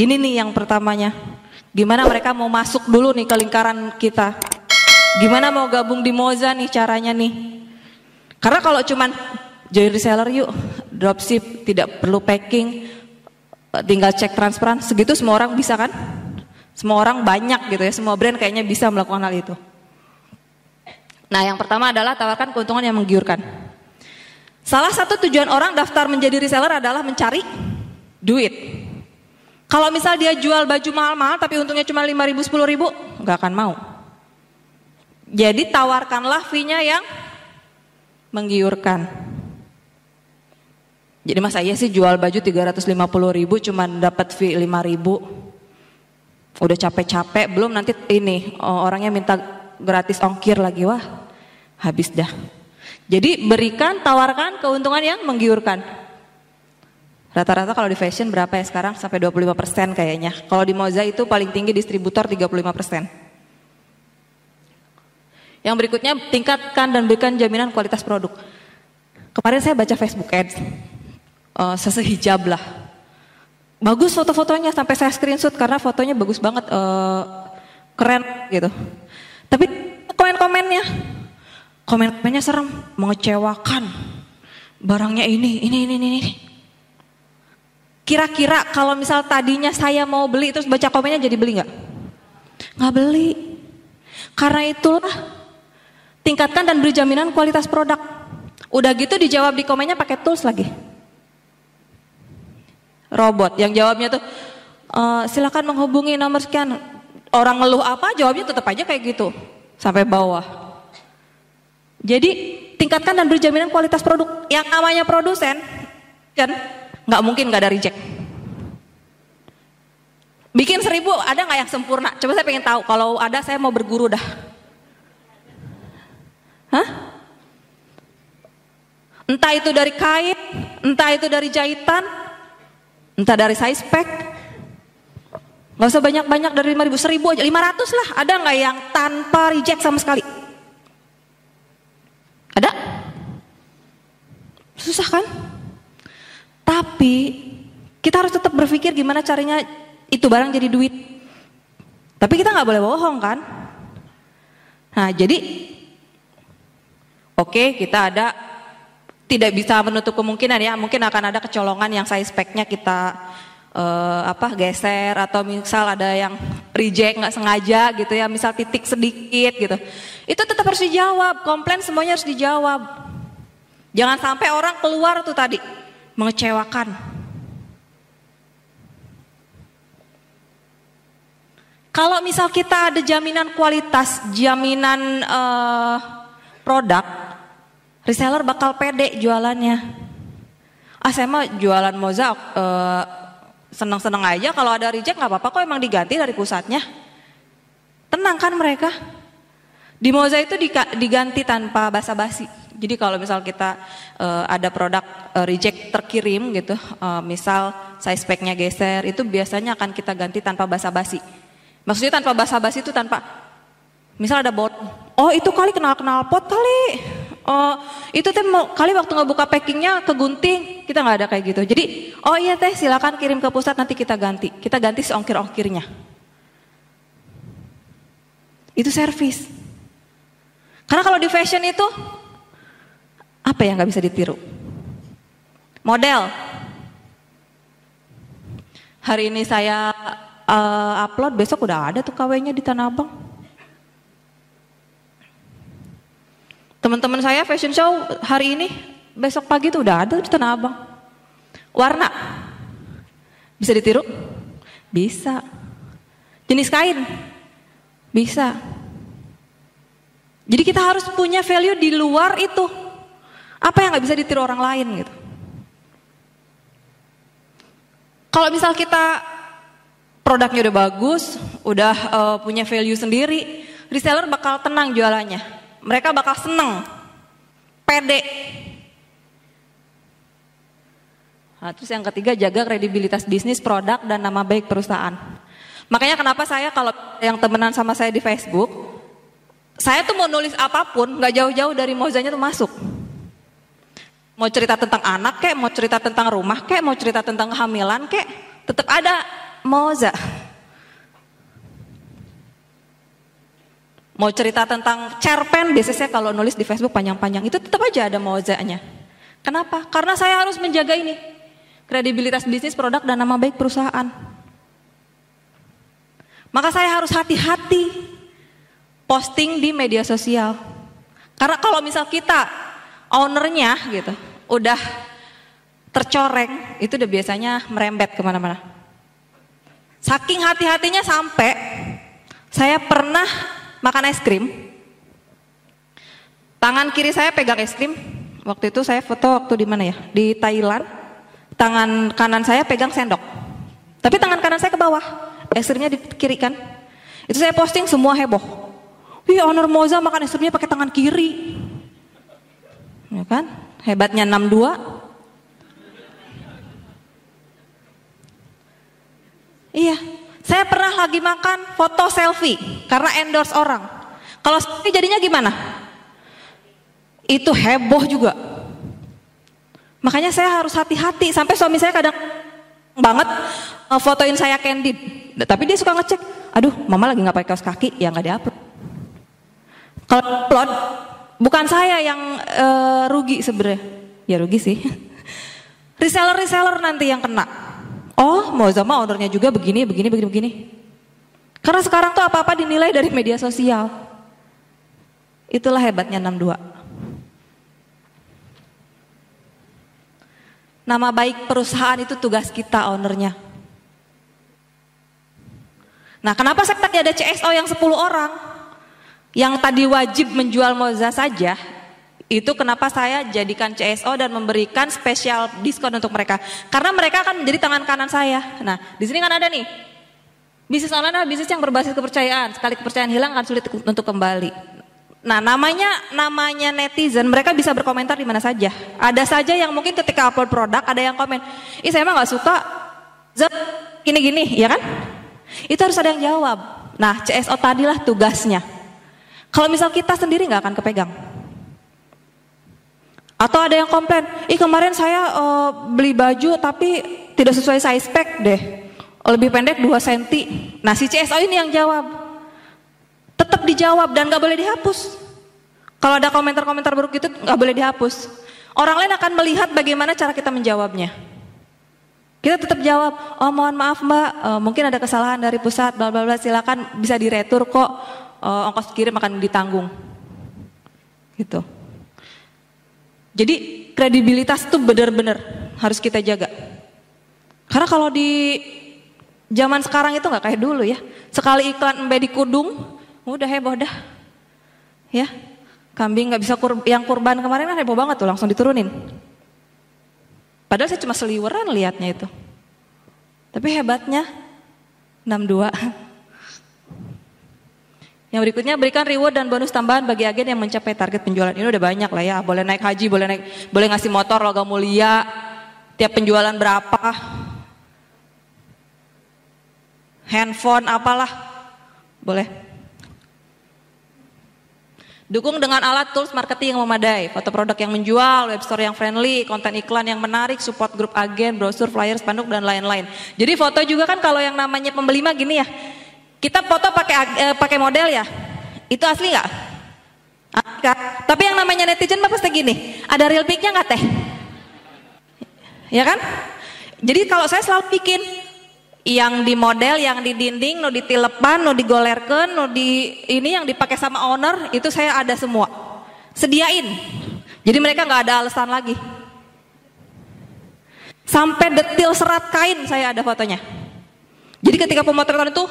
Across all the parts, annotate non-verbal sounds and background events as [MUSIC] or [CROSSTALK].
Ini nih yang pertamanya. Gimana mereka mau masuk dulu nih ke lingkaran kita? Gimana mau gabung di Moza nih caranya nih? Karena kalau cuman jadi reseller yuk, dropship tidak perlu packing, tinggal cek transparan, segitu semua orang bisa kan? Semua orang banyak gitu ya, semua brand kayaknya bisa melakukan hal itu. Nah yang pertama adalah tawarkan keuntungan yang menggiurkan. Salah satu tujuan orang daftar menjadi reseller adalah mencari duit. Kalau misal dia jual baju mahal-mahal tapi untungnya cuma 5 ribu, 10 ribu, nggak akan mau. Jadi tawarkanlah fee-nya yang menggiurkan. Jadi masa iya sih jual baju 350 ribu cuma dapat fee 5 ribu. Udah capek-capek, belum nanti ini orangnya minta gratis ongkir lagi, wah habis dah. Jadi berikan, tawarkan keuntungan yang menggiurkan. Rata-rata kalau di fashion berapa ya sekarang? Sampai 25% kayaknya. Kalau di Moza itu paling tinggi distributor 35%. Yang berikutnya tingkatkan dan berikan jaminan kualitas produk. Kemarin saya baca Facebook Ads, uh, sesehijab lah. Bagus foto-fotonya sampai saya screenshot karena fotonya bagus banget, uh, keren gitu. Tapi komen-komennya, komen-komennya serem, mengecewakan. Barangnya ini, ini, ini, ini. ini Kira-kira kalau misal tadinya saya mau beli terus baca komennya jadi beli nggak? Nggak beli. Karena itulah tingkatkan dan beri jaminan kualitas produk. Udah gitu dijawab di komennya pakai tools lagi. Robot yang jawabnya tuh e, silakan menghubungi nomor sekian. Orang ngeluh apa jawabnya tetap aja kayak gitu sampai bawah. Jadi tingkatkan dan beri jaminan kualitas produk. Yang namanya produsen kan nggak mungkin nggak ada reject. Bikin seribu ada nggak yang sempurna? Coba saya pengen tahu. Kalau ada saya mau berguru dah. Hah? Entah itu dari kain, entah itu dari jahitan, entah dari size pack. Gak usah banyak-banyak dari 5 ribu, 1000 aja, 500 lah. Ada nggak yang tanpa reject sama sekali? Ada? Susah kan? Tapi kita harus tetap berpikir gimana caranya itu barang jadi duit. Tapi kita nggak boleh bohong kan? Nah jadi oke okay, kita ada tidak bisa menutup kemungkinan ya. Mungkin akan ada kecolongan yang size speknya kita uh, apa geser. Atau misal ada yang reject nggak sengaja gitu ya. Misal titik sedikit gitu. Itu tetap harus dijawab. Komplain semuanya harus dijawab. Jangan sampai orang keluar tuh tadi mengecewakan. Kalau misal kita ada jaminan kualitas, jaminan uh, produk, reseller bakal pede jualannya. Ah saya mah jualan moza uh, senang-senang aja kalau ada reject nggak apa-apa kok emang diganti dari pusatnya. Tenang kan mereka. Di moza itu diganti tanpa basa-basi. Jadi kalau misal kita uh, ada produk uh, reject terkirim gitu, uh, misal size packnya geser, itu biasanya akan kita ganti tanpa basa-basi. Maksudnya tanpa basa-basi itu tanpa, misal ada bot, oh itu kali kenal-kenal pot kali, oh itu teh kali waktu ngebuka packingnya kegunting, kita nggak ada kayak gitu. Jadi, oh iya teh silakan kirim ke pusat nanti kita ganti, kita ganti seongkir-ongkirnya. Itu servis. Karena kalau di fashion itu apa yang nggak bisa ditiru? Model. Hari ini saya uh, upload, besok udah ada tuh KW-nya di Tanah Abang. Teman-teman saya fashion show hari ini, besok pagi tuh udah ada di Tanah Abang. Warna. Bisa ditiru? Bisa. Jenis kain? Bisa. Jadi kita harus punya value di luar itu. Apa yang nggak bisa ditiru orang lain gitu. Kalau misal kita produknya udah bagus, udah uh, punya value sendiri, reseller bakal tenang jualannya. Mereka bakal seneng, pede. Nah, terus yang ketiga jaga kredibilitas bisnis, produk dan nama baik perusahaan. Makanya kenapa saya kalau yang temenan sama saya di Facebook, saya tuh mau nulis apa pun, nggak jauh-jauh dari mozanya tuh masuk. Mau cerita tentang anak kek, mau cerita tentang rumah kek, mau cerita tentang kehamilan kek, tetap ada Moza. Mau cerita tentang cerpen, biasanya kalau nulis di Facebook panjang-panjang, itu tetap aja ada mozanya. Kenapa? Karena saya harus menjaga ini. Kredibilitas bisnis, produk, dan nama baik perusahaan. Maka saya harus hati-hati posting di media sosial. Karena kalau misal kita ownernya gitu, udah tercoreng, itu udah biasanya merembet ke mana-mana. Saking hati-hatinya sampai saya pernah makan es krim. Tangan kiri saya pegang es krim. Waktu itu saya foto waktu di mana ya? Di Thailand. Tangan kanan saya pegang sendok. Tapi tangan kanan saya ke bawah. Es krimnya di kiri kan. Itu saya posting semua heboh. Wih, Honor Moza makan es krimnya pakai tangan kiri. Ya kan? Hebatnya 62. Iya, saya pernah lagi makan foto selfie karena endorse orang. Kalau selfie jadinya gimana? Itu heboh juga. Makanya saya harus hati-hati sampai suami saya kadang banget uh, fotoin saya candid. Tapi dia suka ngecek, aduh mama lagi nggak pakai kaos kaki, ya nggak diupload. Kalau upload, bukan saya yang uh, rugi sebenarnya, ya rugi sih. [LAUGHS] Reseller-reseller nanti yang kena. Oh, mau sama ownernya juga begini, begini, begini, begini. Karena sekarang tuh apa-apa dinilai dari media sosial. Itulah hebatnya 62. Nama baik perusahaan itu tugas kita ownernya. Nah kenapa tadi ada CSO yang 10 orang? Yang tadi wajib menjual moza saja, itu kenapa saya jadikan CSO dan memberikan spesial diskon untuk mereka. Karena mereka akan menjadi tangan kanan saya. Nah, di sini kan ada nih. Bisnis online adalah bisnis yang berbasis kepercayaan. Sekali kepercayaan hilang akan sulit untuk kembali. Nah, namanya namanya netizen, mereka bisa berkomentar di mana saja. Ada saja yang mungkin ketika upload produk ada yang komen, "Ih, saya emang nggak suka zat gini-gini," ya kan? Itu harus ada yang jawab. Nah, CSO tadilah tugasnya. Kalau misal kita sendiri nggak akan kepegang. Atau ada yang komplain, ih kemarin saya uh, beli baju tapi tidak sesuai size spek deh. Lebih pendek 2 cm. Nah si CSO ini yang jawab. Tetap dijawab dan gak boleh dihapus. Kalau ada komentar-komentar buruk itu gak boleh dihapus. Orang lain akan melihat bagaimana cara kita menjawabnya. Kita tetap jawab, oh mohon maaf mbak, uh, mungkin ada kesalahan dari pusat, bla bla bla, silakan bisa diretur kok, uh, ongkos kirim akan ditanggung. Gitu. Jadi kredibilitas itu benar-benar harus kita jaga. Karena kalau di zaman sekarang itu nggak kayak dulu ya. Sekali iklan embe di kudung, udah heboh dah. Ya, kambing nggak bisa kur yang kurban kemarin kan heboh banget tuh langsung diturunin. Padahal saya cuma seliweran liatnya itu. Tapi hebatnya 62 yang berikutnya berikan reward dan bonus tambahan bagi agen yang mencapai target penjualan. Ini udah banyak lah ya. Boleh naik haji, boleh naik, boleh ngasih motor logam mulia. Tiap penjualan berapa? Handphone apalah. Boleh. Dukung dengan alat tools marketing yang memadai, foto produk yang menjual, web store yang friendly, konten iklan yang menarik, support grup agen, brosur, flyer, spanduk dan lain-lain. Jadi foto juga kan kalau yang namanya pembeli mah gini ya, kita foto pakai eh, pakai model ya. Itu asli nggak? Tapi yang namanya netizen mah pasti gini, ada real pic-nya nggak teh? Ya kan? Jadi kalau saya selalu bikin yang di model, yang di dinding, no di tilepan, no digolerkan, no di ini yang dipakai sama owner, itu saya ada semua. Sediain. Jadi mereka nggak ada alasan lagi. Sampai detil serat kain saya ada fotonya. Jadi ketika pemotretan itu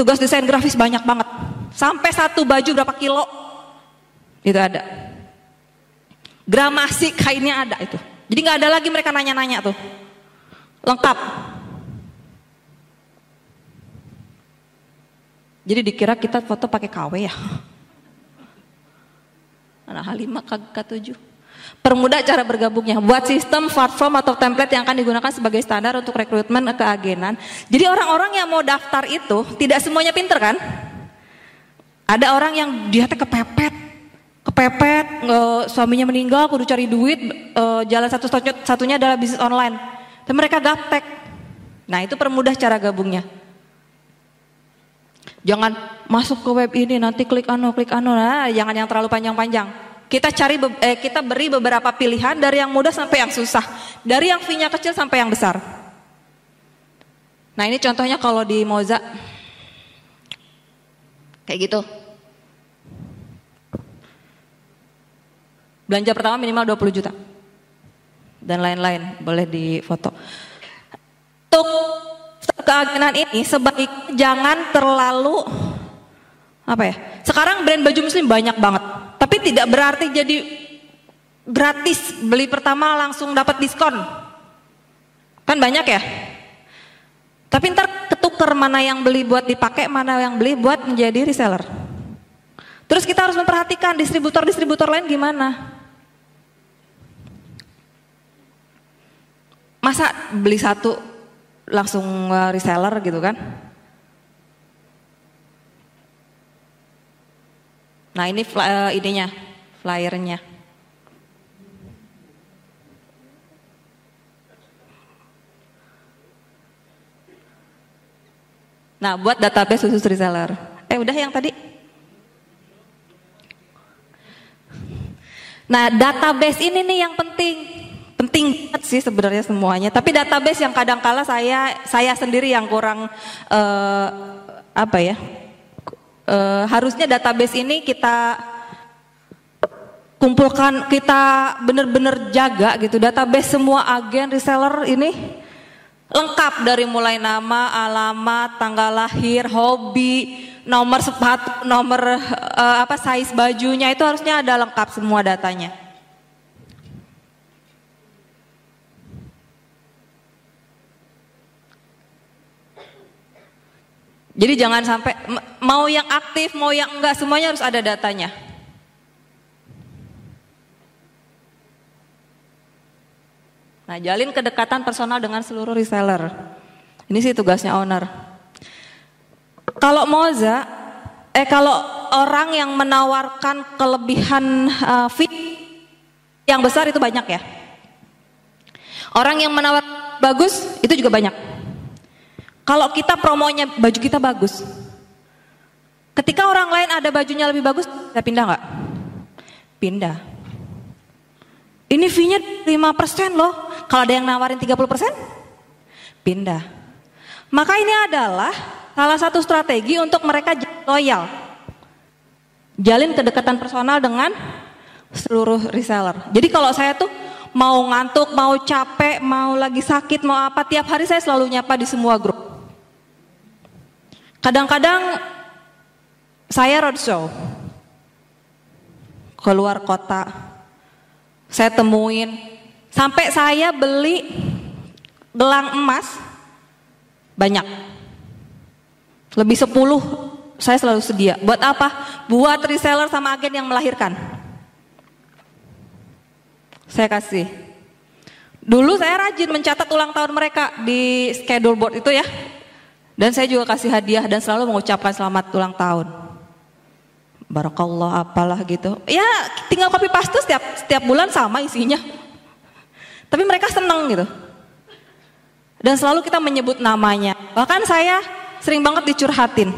tugas desain grafis banyak banget. Sampai satu baju berapa kilo itu ada. Gramasi kainnya ada itu. Jadi nggak ada lagi mereka nanya-nanya tuh. Lengkap. Jadi dikira kita foto pakai KW ya. Anak Halimah K7. Permudah cara bergabungnya. Buat sistem platform atau template yang akan digunakan sebagai standar untuk rekrutmen keagenan. Jadi orang-orang yang mau daftar itu tidak semuanya pinter kan? Ada orang yang dia teh kepepet, kepepet, nge, suaminya meninggal, kudu cari duit, e, jalan satu satunya adalah bisnis online. Dan mereka gaptek, Nah itu permudah cara gabungnya. Jangan masuk ke web ini nanti klik anu klik anu nah jangan yang terlalu panjang-panjang. Kita cari eh, kita beri beberapa pilihan dari yang mudah sampai yang susah, dari yang fee-nya kecil sampai yang besar. Nah ini contohnya kalau di Moza kayak gitu. Belanja pertama minimal 20 juta. Dan lain-lain, boleh difoto. Untuk keagenan ini sebaik jangan terlalu apa ya? Sekarang brand baju muslim banyak banget, tapi tidak berarti jadi gratis beli pertama langsung dapat diskon. Kan banyak ya? Tapi ntar ketuker mana yang beli buat dipakai, mana yang beli buat menjadi reseller. Terus kita harus memperhatikan distributor-distributor lain gimana. Masa beli satu langsung reseller gitu kan? Nah ini uh, idenya, flyernya. Nah buat database khusus reseller. Eh udah yang tadi? Nah database ini nih yang penting penting banget sih sebenarnya semuanya. Tapi database yang kadang kala saya saya sendiri yang kurang uh, apa ya? Uh, harusnya database ini kita kumpulkan kita benar-benar jaga gitu database semua agen reseller ini lengkap dari mulai nama, alamat, tanggal lahir, hobi, nomor sepatu, nomor uh, apa size bajunya itu harusnya ada lengkap semua datanya. Jadi jangan sampai mau yang aktif, mau yang enggak semuanya harus ada datanya. Nah, jalin kedekatan personal dengan seluruh reseller. Ini sih tugasnya owner. Kalau Moza, eh kalau orang yang menawarkan kelebihan uh, fee yang besar itu banyak ya. Orang yang menawar bagus itu juga banyak. Kalau kita promonya baju kita bagus. Ketika orang lain ada bajunya lebih bagus, saya pindah nggak? Pindah. Ini fee-nya 5% loh. Kalau ada yang nawarin 30%, pindah. Maka ini adalah salah satu strategi untuk mereka loyal. Jalin kedekatan personal dengan seluruh reseller. Jadi kalau saya tuh mau ngantuk, mau capek, mau lagi sakit, mau apa, tiap hari saya selalu nyapa di semua grup. Kadang-kadang saya roadshow keluar kota. Saya temuin sampai saya beli gelang emas banyak. Lebih 10 saya selalu sedia. Buat apa? Buat reseller sama agen yang melahirkan. Saya kasih. Dulu saya rajin mencatat ulang tahun mereka di schedule board itu ya. Dan saya juga kasih hadiah dan selalu mengucapkan selamat ulang tahun. Barakallah apalah gitu. Ya tinggal copy paste setiap setiap bulan sama isinya. Tapi mereka seneng gitu. Dan selalu kita menyebut namanya. Bahkan saya sering banget dicurhatin.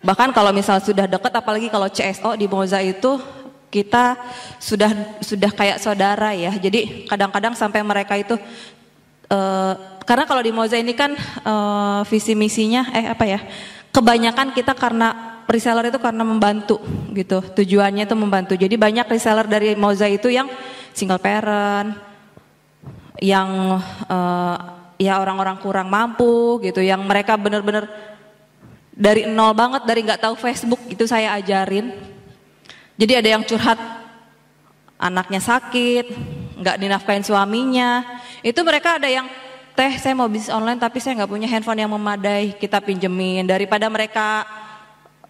Bahkan kalau misal sudah deket apalagi kalau CSO di Moza itu kita sudah sudah kayak saudara ya. Jadi kadang-kadang sampai mereka itu uh, karena kalau di Moza ini kan uh, visi misinya eh apa ya? Kebanyakan kita karena reseller itu karena membantu gitu. Tujuannya itu membantu. Jadi banyak reseller dari Moza itu yang single parent, yang uh, ya orang-orang kurang mampu gitu, yang mereka benar-benar dari nol banget dari nggak tahu Facebook itu saya ajarin jadi ada yang curhat anaknya sakit, nggak dinafkain suaminya. Itu mereka ada yang teh saya mau bisnis online tapi saya nggak punya handphone yang memadai, kita pinjemin daripada mereka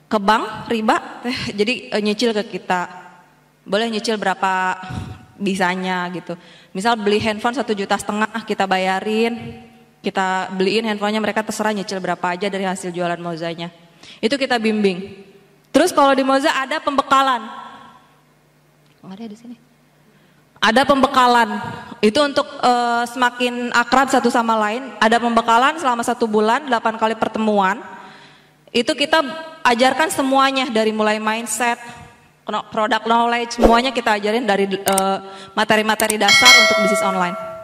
ke bank riba, teh [LAUGHS] jadi uh, nyicil ke kita. Boleh nyicil berapa bisanya gitu. Misal beli handphone satu juta setengah kita bayarin, kita beliin handphonenya mereka terserah nyicil berapa aja dari hasil jualan mozanya. Itu kita bimbing. Terus kalau di Moza ada pembekalan. Oh, ada di sini. ada pembekalan. Itu untuk uh, semakin akrab satu sama lain. Ada pembekalan selama satu bulan, 8 kali pertemuan. Itu kita ajarkan semuanya dari mulai mindset, product knowledge, semuanya kita ajarin dari materi materi-materi dasar untuk bisnis online.